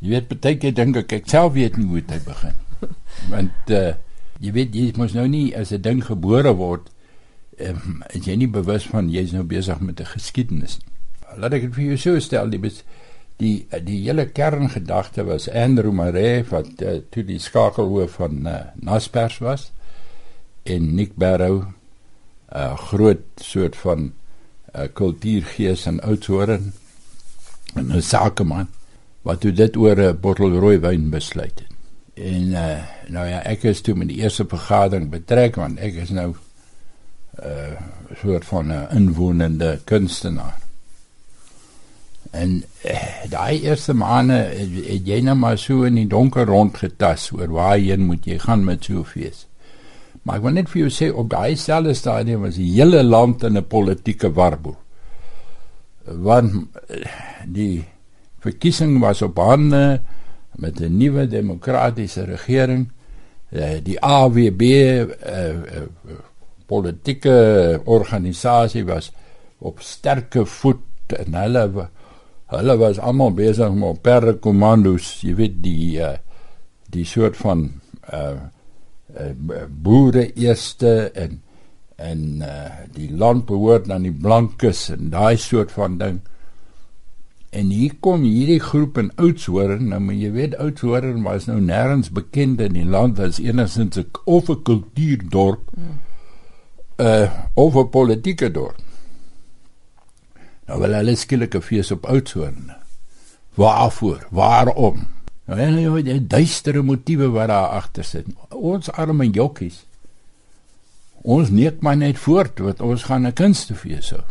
Jy weet baie keer dink ek ek self weet nie hoe dit begin. Want uh jy weet jy mos nou nie as 'n ding gebore word, ehm um, jy nie bewus van jy's nou besig met 'n geskiedenis nie. Laat ek dit vir jou so stel, die bes, die die hele kerngedagte was Andrew Murray wat uh, toe die skakelhoof van uh, Naspers was en Nick Barrow 'n uh, groot soort van 'n uh, kultuurgees en oudhoorn en 'n sakeman wat toe dit oor 'n bottel rooi wyn besluit het. En uh, nou ja, ek is toe met die eerste vergadering betrek want ek is nou 'n uh, soort van 'n inwonende kunstenaar. En uh, daai eerste maande het jy net maar so in die donker rondgetas oor waar heen moet jy gaan met so fees. Maar ek wil net vir jou sê op daai selfde stadium was die hele land in 'n politieke warboel. Want eh, die verkiesing was op hande met 'n nuwe demokratiese regering. Uh, die AWB uh, uh, politieke organisasie was op sterke voet en hulle hulle was almal besig met perde kommandos, jy weet die uh, die soort van uh uh, boere eerste en en uh, die land behoort aan die blankes en daai soort van ding. En hier kom hierdie groep in Oudtshoorn, nou maar jy weet Oudtshoorn was nou nêrens bekend in die land as enigsins 'n of 'n kultuurdorp. Hmm. Uh of 'n politieke dorp. Nou wel alles skielike fees op Oudtshoorn. Waarvoor? Waarom? Nou en jy het duistere motiewe wat daar agter sit. Ons arme jokkies. Ons neek maar net voort wat ons gaan 'n kunstefees hou.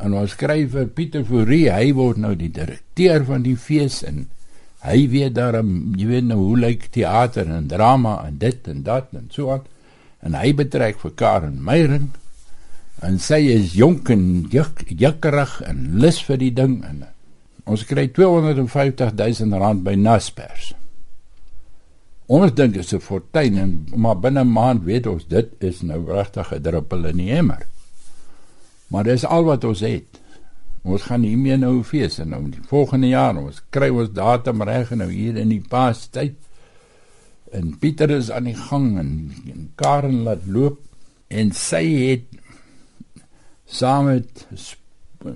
En ons skryf vir Pieter Fourie, hy word nou die direkteur van die fees en hy weet daarom, jy weet nou hoe lyk teater en drama en dit en dat en so aan. En hy betrek vir Karen Meyering en sy is jonk en jukkerig en lus vir die ding en Ons kry 250 000 rand by Naspers. Ons dink dit is 'n fortuin en maar binne 'n maand weet ons dit is nou regtig 'n druppel in die emmer. Maar dis al wat ons het. Ons gaan nie meer nou fees en nou die volgende jaar ons kry ons datum reg nou hier in die paastyd. En Pieter is aan die gang en, en Karen laat loop en sy het saam met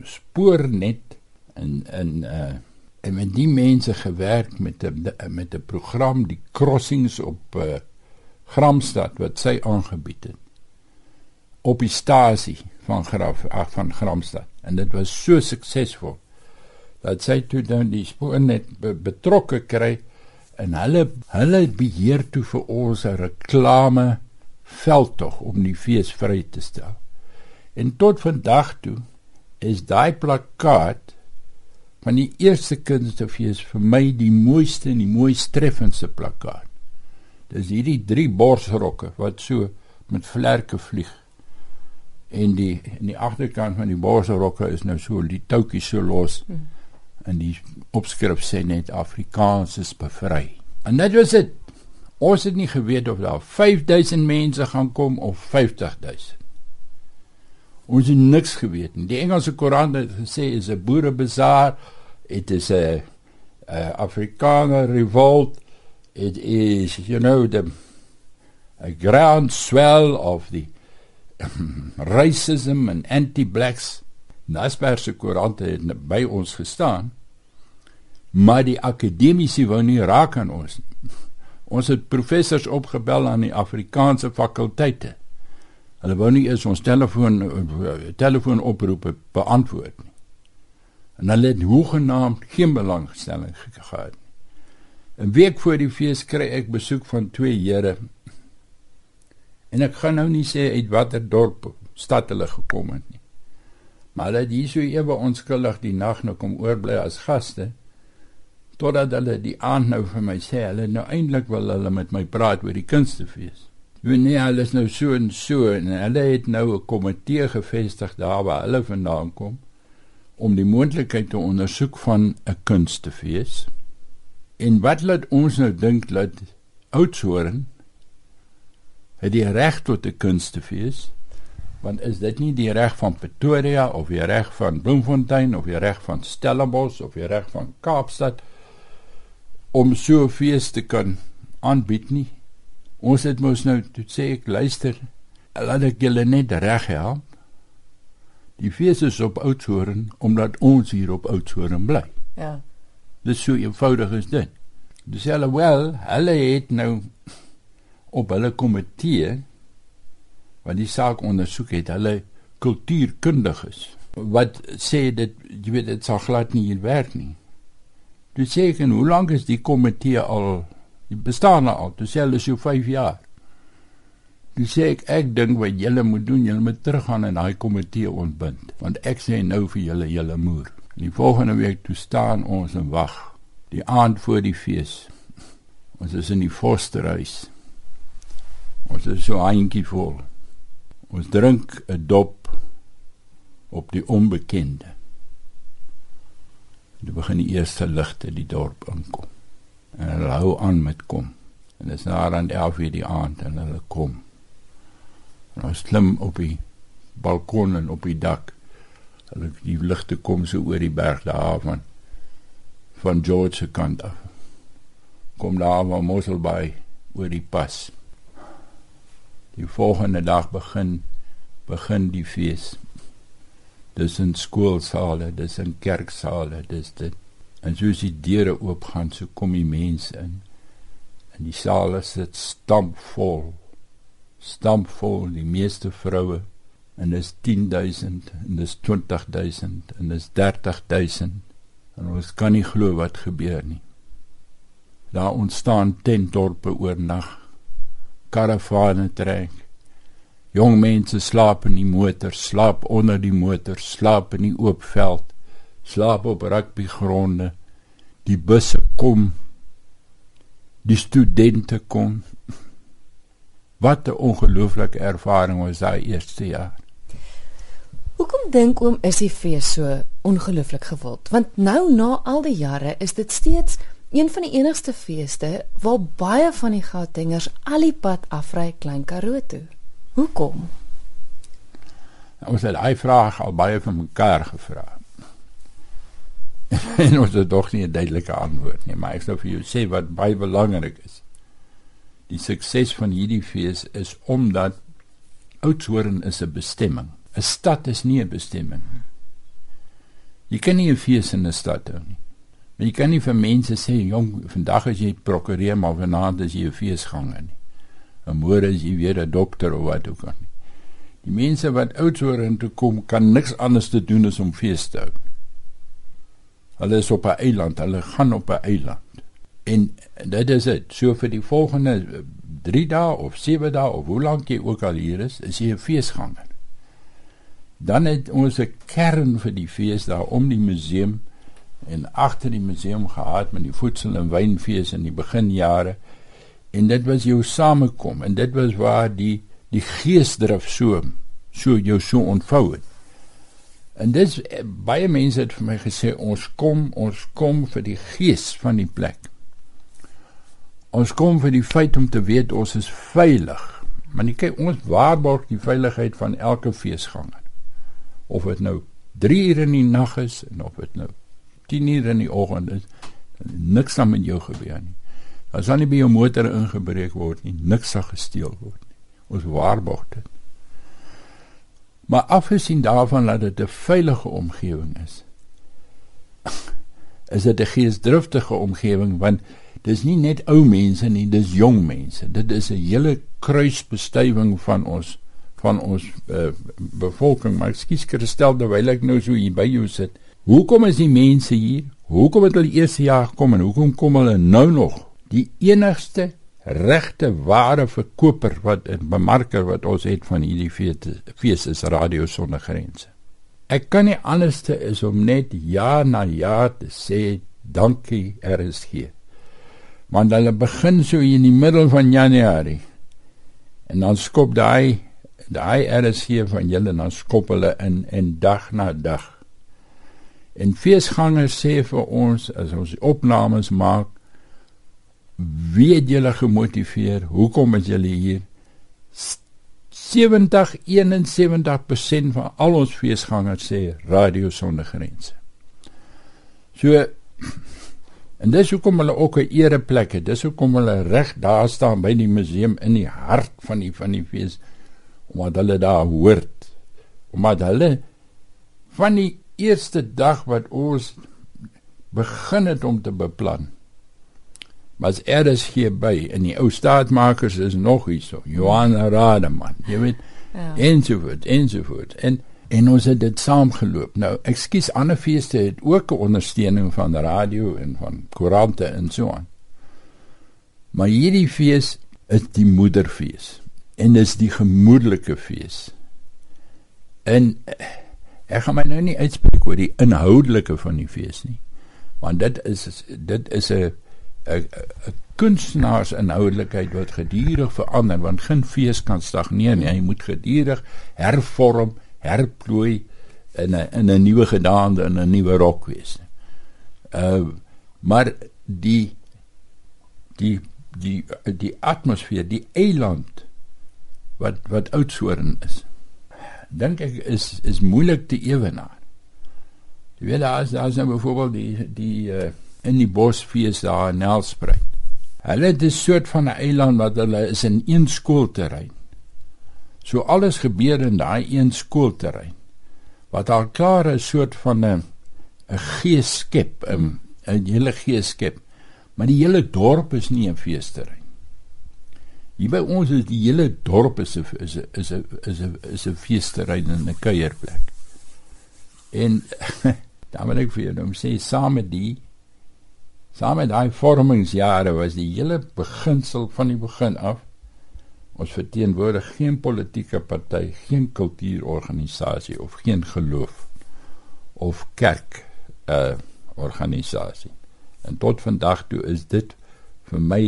spoor net en en uh en met die mense gewerk met 'n met 'n program die crossings op uh Gramstad wat sy aangebied het op die stasie van Graf ag van Gramstad en dit was so suksesvol dat sy toe dan die spoor net be, betrokke kry en hulle hulle beheer toe vir ons 'n reklame veldtog om die fees vry te stel. En tot vandag toe is daai plakkaat van die eerste kunstefees vir my die mooiste en die mooiste treffendste plakkaat. Dis hierdie drie borsrokke wat so met vlerke vlieg. En die in die agterkant van die borsrokke is nou so die toutjies so los. Hmm. En die opskrif sê net Afrikaans is bevry. En dit was dit. Ons het nie geweet of daar 5000 mense gaan kom of 50000. Ons het niks geweet nie. Die Engelse koerant het gesê is 'n boerebazaar it is a, a Afrikaner revolt. It is, you know, the a ground swell of the racism and anti-blacks. Nasper se koerante het by ons gestaan. Maar die akademici wou nie raak aan ons nie. Ons het professors opgebel aan die Afrikaanse fakulteite. Hulle wou nie eens ons telefoon telefoonoproepe beantwoord nie en hulle het hoegenaamd geen belangstelling gehad nie. 'n Week voor die fees kry ek besoek van twee here. En ek gaan nou nie sê uit watter dorp stad hulle gekom het nie. Maar hulle het hier so ewe onskuldig die nag nou kom oorbly as gaste totdat hulle die aand nou vir my sê hulle nou eintlik wil hulle met my praat oor die kunstefees. Wanneer hulle is nou so en so en hulle het nou 'n komitee gevestig daar waar hulle vandaan kom om die moontlikheid te ondersoek van 'n kunstefees. En wat laat ons nou dink dat Oudtshoorn het die reg tot 'n kunstefees? Want is dit nie die reg van Pretoria of die reg van Bloemfontein of die reg van Stellenbosch of die reg van Kaapstad om so 'n fees te kan aanbied nie. Ons het mos nou toe sê ek luister, laat ek julle net reg help. Die fees is op Oudtshoorn omdat ons hier op Oudtshoorn bly. Ja. Dis so eenvoudig is dit. Dis hulle wel, hulle het nou op hulle komitee wat die saak ondersoek het, hulle kultuurkundiges wat sê dit jy weet dit sal glad nie hier werk nie. Dis sê ek en hoe lank is die komitee al die bestaan al? Dis sê hulle so 5 jaar. Dis sê ek ek dink wat julle moet doen, julle moet teruggaan en daai komitee ontbind, want ek sê nou vir julle julle moer. Die volgende week toe staan ons en wag. Die aand voor die fees. Ons is in die Forsterhuis. Ons is so eentjie vol. Ons drink 'n dop op die onbekende. Dit begin die eerste ligte die dorp inkom. En hulle hou aan met kom. En dit is nou aan 11:00 die aand en hulle kom. En ons klim op die balkon en op die dak. Hulle die ligte kom so oor die berg daar van van George se kant af. Kom daar van Mosselbaai oor die pas. Die volgende dag begin begin die fees dis in skoolsale, dis in kerksale, dis dit. En soos die deure oopgaan, so kom die mense in. En die sale sit stampvol. Stampvol, die meeste vroue en dis 10000 en dis 20000 en dis 30000 en ons kan nie glo wat gebeur nie. Daar ontstaan tentdorpe oornag. Karavane trek Jong mense slaap in die motor, slaap onder die motor, slaap in die oop veld, slaap op rugbygronde. Die busse kom. Die studente kom. Wat 'n ongelooflike ervaring was daai eerste jaar. Hoekom dink oom is die fees so ongelooflik gewild? Want nou na al die jare is dit steeds een van die enigste feeste waar baie van die Gautengers al die pad afry Klein Karoo toe. Hoekom? Ons het daai vraag al baie van mekaar gevra. en ons het nog nie 'n duidelike antwoord nie, maar ek sou vir jou sê wat baie belangrik is. Die sukses van hierdie fees is omdat Oudtshoorn is 'n bestemming. 'n Stad is nie 'n bestemming nie. Jy kan nie 'n fees in 'n stad hou nie. Maar jy kan nie vir mense sê, "Jong, vandag as jy prokureer, maar vanaand is jy 'n feesganger nie." 'n môre is jy weer 'n dokter of wat ook al. Die mense wat oudsoor toe kom, kan niks anders te doen as om fees te hou. Hulle is op 'n eiland, hulle gaan op 'n eiland. En dit is dit. So vir die volgende 3 dae of 7 dae of hoe lank jy ook al hier is, is jy 'n feesganger. Dan het ons 'n kern vir die fees daar om die museum en agter die museum gehad met die voedsel en wynfees in die beginjare en dit was jou samekom en dit was waar die die geesdrif so so jou so ontvou het. En dis baie mense het vir my gesê ons kom ons kom vir die gees van die plek. Ons kom vir die feit om te weet ons is veilig. Maar nie kyk ons waarborg die veiligheid van elke feesganger. Of dit nou 3 ure in die nag is en of dit nou 10 ure in die oggend is, niks aan met jou gebeur nie. As dan nie by jou motor ingebreek word nie, niks sal gesteel word nie. Ons waarborg dit. Maar afgesien daarvan dat dit 'n veilige omgewing is, is dit 'n geesdriftige omgewing want dis nie net ou mense nie, dis jong mense. Dit is 'n hele kruisbestuiving van ons van ons uh, bevolking. Maar ekskuus Christel, terwyl ek nou so hier by jou sit. Hoekom is die mense hier? Hoekom het hulle eers jaar gekom en hoekom kom hulle nou nog? die enigste regte ware verkoper wat 'n bemarker wat ons het van hierdie fees is radio sonder grense. Ek kan nie anderste is om net ja na ja te sê dankie RSG. Want hulle begin so in die middel van Januarie. En dan skop daai daai RSG van julle dan skop hulle in en dag na dag. En feesgangers sê vir ons as ons opnames maak wie het julle gemotiveer? Hoekom is julle hier? 70 71% van al ons feesgangers sê radio sonder grense. So En dis hoekom hulle ook 'n ereplek het. Dis hoekom hulle reg daar staan by die museum in die hart van die van die fees omdat hulle daar hoort. Omdat hulle van die eerste dag wat ons begin het om te beplan. Was er is hier by in die ou staatmakers is nog hier so. Johan Rademan, jy weet. Ja. Ensovoort, ensovoort. En en ons het dit saamgeloop. Nou, ekskuus, ander feeste het ook 'n ondersteuning van radio en van koerante en so aan. Maar hierdie fees is die moederfees en dis die gemoedelike fees. En ek gaan my nou nie uitspreek oor die inhoudelike van die fees nie. Want dit is dit is 'n 'n 'n kunstenaars inhoudelikheid wat gedurig verander want geen fees kan stagneer nie. Hy moet gedurig hervorm herplooi in 'n in 'n nuwe gedaante en 'n nuwe rok wees. Uh maar die die die die atmosfeer, die eiland wat wat oudsoorn is. Dink ek is is moeilik te ewenaar. Jy weet daar is daar is nou byvoorbeeld die die uh in die bosfees daar in Nelspruit. Hulle het 'n soort van 'n eiland wat hulle is in een skoolterrein. So alles gebeur in daai een skoolterrein wat al klaar 'n soort van 'n 'n gees skep, 'n 'n hele gees skep. Maar die hele dorp is nie 'n feesterrein. Hier by ons is die hele dorp is 'n is 'n is 'n is 'n is 'n feesterrein en 'n kuierplek. En dan wil ek vir julle sê saam met die saam met daai vormingsjare was die hele beginsel van die begin af Ons verteenwoordig geen politieke party, geen kultuurorganisasie of geen geloof of kerk uh organisasie. En tot vandag toe is dit vir my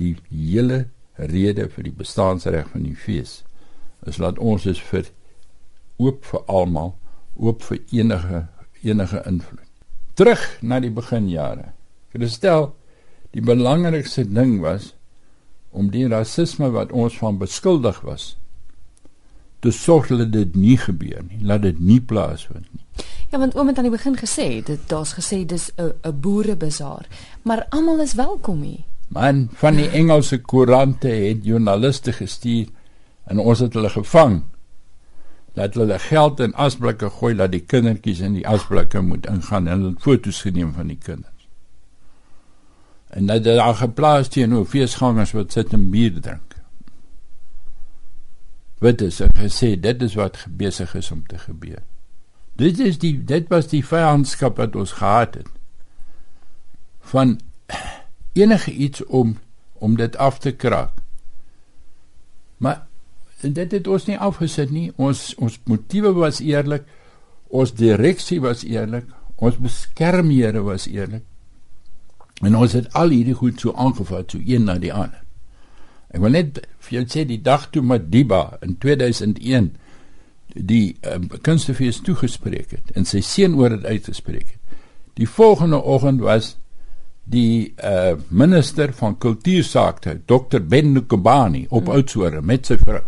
die hele rede vir die bestaansreg van die fees. Is laat ons is vir oop vir almal, oop vir enige enige invloed. Terug na die beginjare. Verstel, die belangrikste ding was om die rasisme wat ons van beskuldig was te sorg dat dit nie gebeur nie, laat dit nie plaasvind nie. Ja, want oom het aan die begin gesê, dit daar's gesê dis 'n boerebazaar, maar almal is welkom hier. Man, van die Engelse koerante het joernaliste gestuur en ons het hulle gevang. Laat hulle geld in asblikke gooi dat die kindertjies in die asblikke moet ingaan en hulle foto's geneem van die kinders en dat dit daar geplaas teenoor feesgangers wat sit en bier drink. Wat is er gesê dit is wat besig is om te gebeur. Dit is die dit was die vyandskap wat ons gehad het van enige iets om om dit af te kraak. Maar dit het ons nie afgesit nie. Ons ons motiewe was eerlik. Ons direksie was eerlik. Ons beskermhede was eerlik. En ons het al hierdie goed so aangevat so een na die ander. Ek wil net vir jou sê die dag toe Madiba in 2001 die um, kunstefees toegespreek het en sy seun oor dit uitgespreek het. Die volgende oggend was die uh, minister van kultuursake Dr Ben Nkobani op hmm. Oudtshoorn met sy vrou.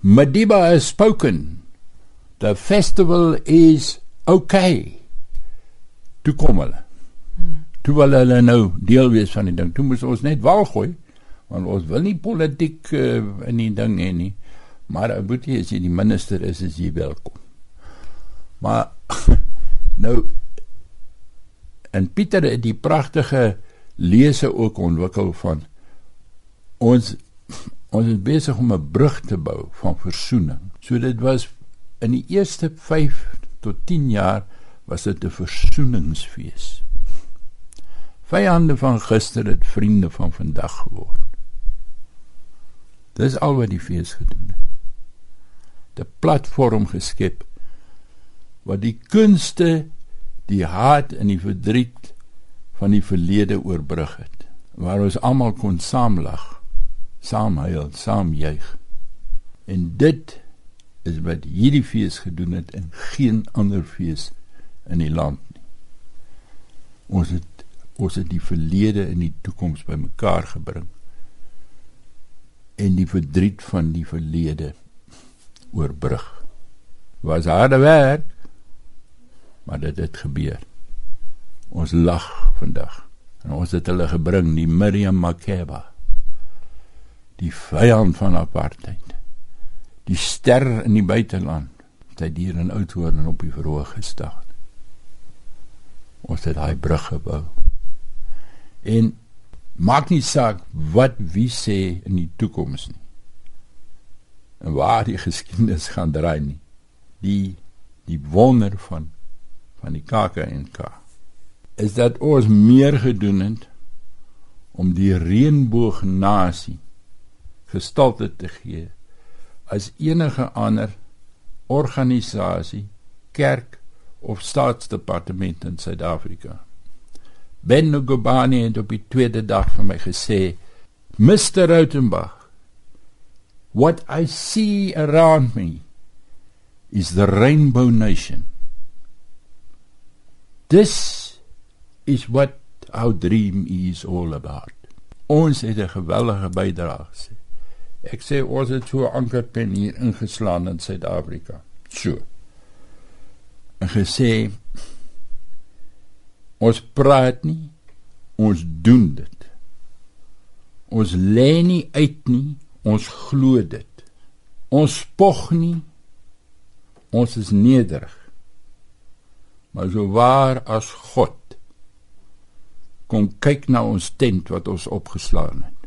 Madiba has spoken. The festival is okay. Toe kom hulle toe wil hulle nou deel wees van die ding. Toe moes ons net wal gooi want ons wil nie politiek uh, in die ding hê nie. Maar ou boetie as jy die minister is, is jy welkom. Maar nou en Pieter het die pragtige lese ook ontwikkel van ons ons is besig om 'n brug te bou van versoening. So dit was in die eerste 5 tot 10 jaar was dit 'n versoeningsfees. Vyande van gister het vriende van vandag geword. Dis al wat die fees gedoen het. 'n Platform geskep wat die kunste, die haat en die verdriet van die verlede oorbrug het, waar ons almal kon saamlag, saam huil, saam juig. En dit is wat hierdie fees gedoen het en geen ander fees in die land nie. Ons het ons het die verlede en die toekoms bymekaar gebring en die verdriet van die verlede oorbrug was harde werk maar dit het gebeur Ons lag vandag. En ons het hulle gebring, die Miriam Makeba. Die vyand van apartheid. Die ster in die buiteland. Sy hier in Oudtshoorn op die verhoog gestaan. Ons het daai brug gebou. En maak nie saak wat wie sê in die toekoms nie. En waar die geskiedenis gaan draai nie. Die die wonder van van die KAKNK is dat ons meer gedoen het om die reënboognasie gestalte te gee as enige ander organisasie, kerk of staatsdepartement in Suid-Afrika. Ben Ngubane het op die tweede dag vir my gesê: "Mr. Rautenbach, what I see around me is the rainbow nation." This is what our dream is all about. Ons het 'n geweldige bydrae gesê. Ek sê ons het so ankerpen hier ingeslaan in Suid-Afrika. So. En gesê ons praat nie, ons doen dit. Ons lê nie uit nie, ons glo dit. Ons spog nie, ons is nederig. Maar so waar as God kom kyk na ons tent wat ons opgeslaan het.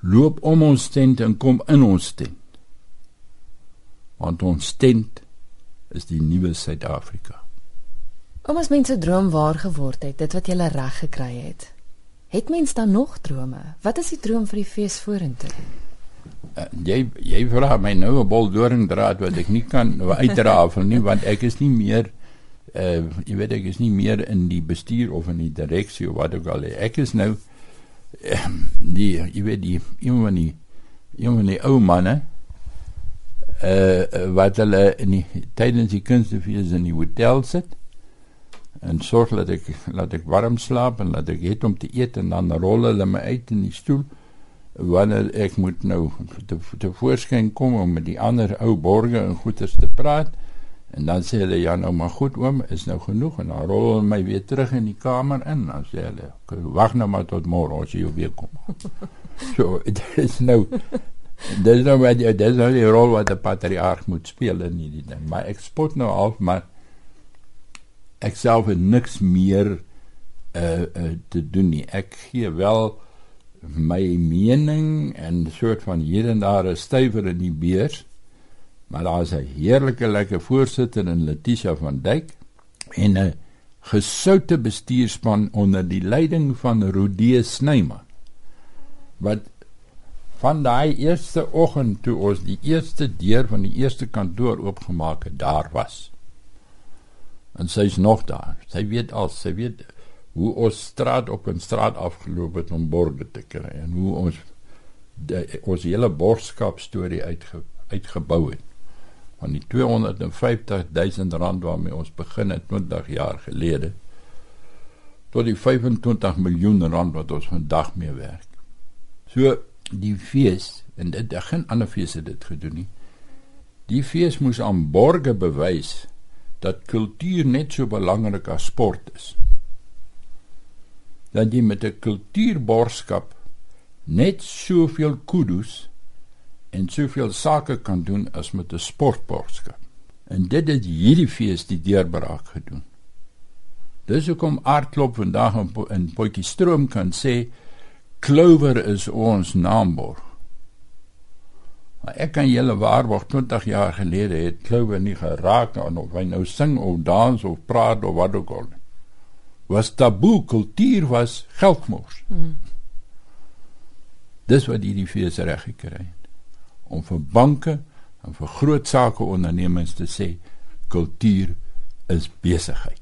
Loop om ons tent en kom in ons tent. Want ons tent is die nuwe Suid-Afrika. Om as mense droom waar geword het, dit wat jy reg gekry het. Het mens dan nog drome? Wat is die droom vir die fees vorentoe? Uh, jy jy vra my nou 'n bol doringdraad wat ek nie kan uitrafel nie want ek is nie meer uh jy weet ek is nie meer in die bestuur of in die direksie of wat ook al ek is nou uh, die jy weet die een van die een van die ou manne uh wat hulle in die tydens die kunstefees in die hotel sit en sorg dat ek laat ek warm slaap en laat ek eet om te eet en dan rol hulle my uit in die stoel wanneer ek moet nou te, te voorskyn kom om met die ander ou borgers en goeters te praat En dan sê hulle ja nou maar goed oom, is nou genoeg en dan rol hulle my weer terug in die kamer in. Dan sê hulle, "Wag nou maar tot môre as jy weer kom." so dit is nou dis nou wat jy dis nou die rol wat 'n patriarg moet speel in hierdie ding. Maar ek spot nou af, maar ek self het niks meer uh, uh te doen nie. Ek gee wel my mening en soort van hier en daar 'n stywer in die beurs maar daar is 'n heerlike lekker voorsitter in Letitia van Dijk en 'n gesoute bestuurspan onder die leiding van Rodee Snyman wat van daai eerste oggend toe ons die eerste deur van die eerste kantoor oopgemaak het daar was. En sy is nog daar. Sy weet al sy weet hoe ons straat op en straat afgeloop het om borde te kry en hoe ons die, ons hele borskap storie uitge, uitgebou het van die 250 000 rand waarmee ons begin het 20 jaar gelede tot die 25 miljoen rand wat ons vandag mee werk. So die fees en dit geen ander fees het dit gedoen nie. Die fees moes aan borge bewys dat kultuur net so belangrik as sport is. Dat jy met 'n kultuurborgskap net soveel kudos en soveel sake kan doen as met 'n sportboodskap. En dit het hierdie fees die deurbraak gedoen. Dis hoekom Aardklop vandag in, in Potchefstroom kan sê Clover is ons naamborg. Maar ek kan julle waarborg 20 jaar gelede het Clover nie geraak aan of hy nou sing of dans of praat of wat ook al. Was taboe kultuur was geldmors. Hmm. Dis wat hierdie fees reg gekry het om vir banke en vir groot sake ondernemings te sê kultuur is besigheid.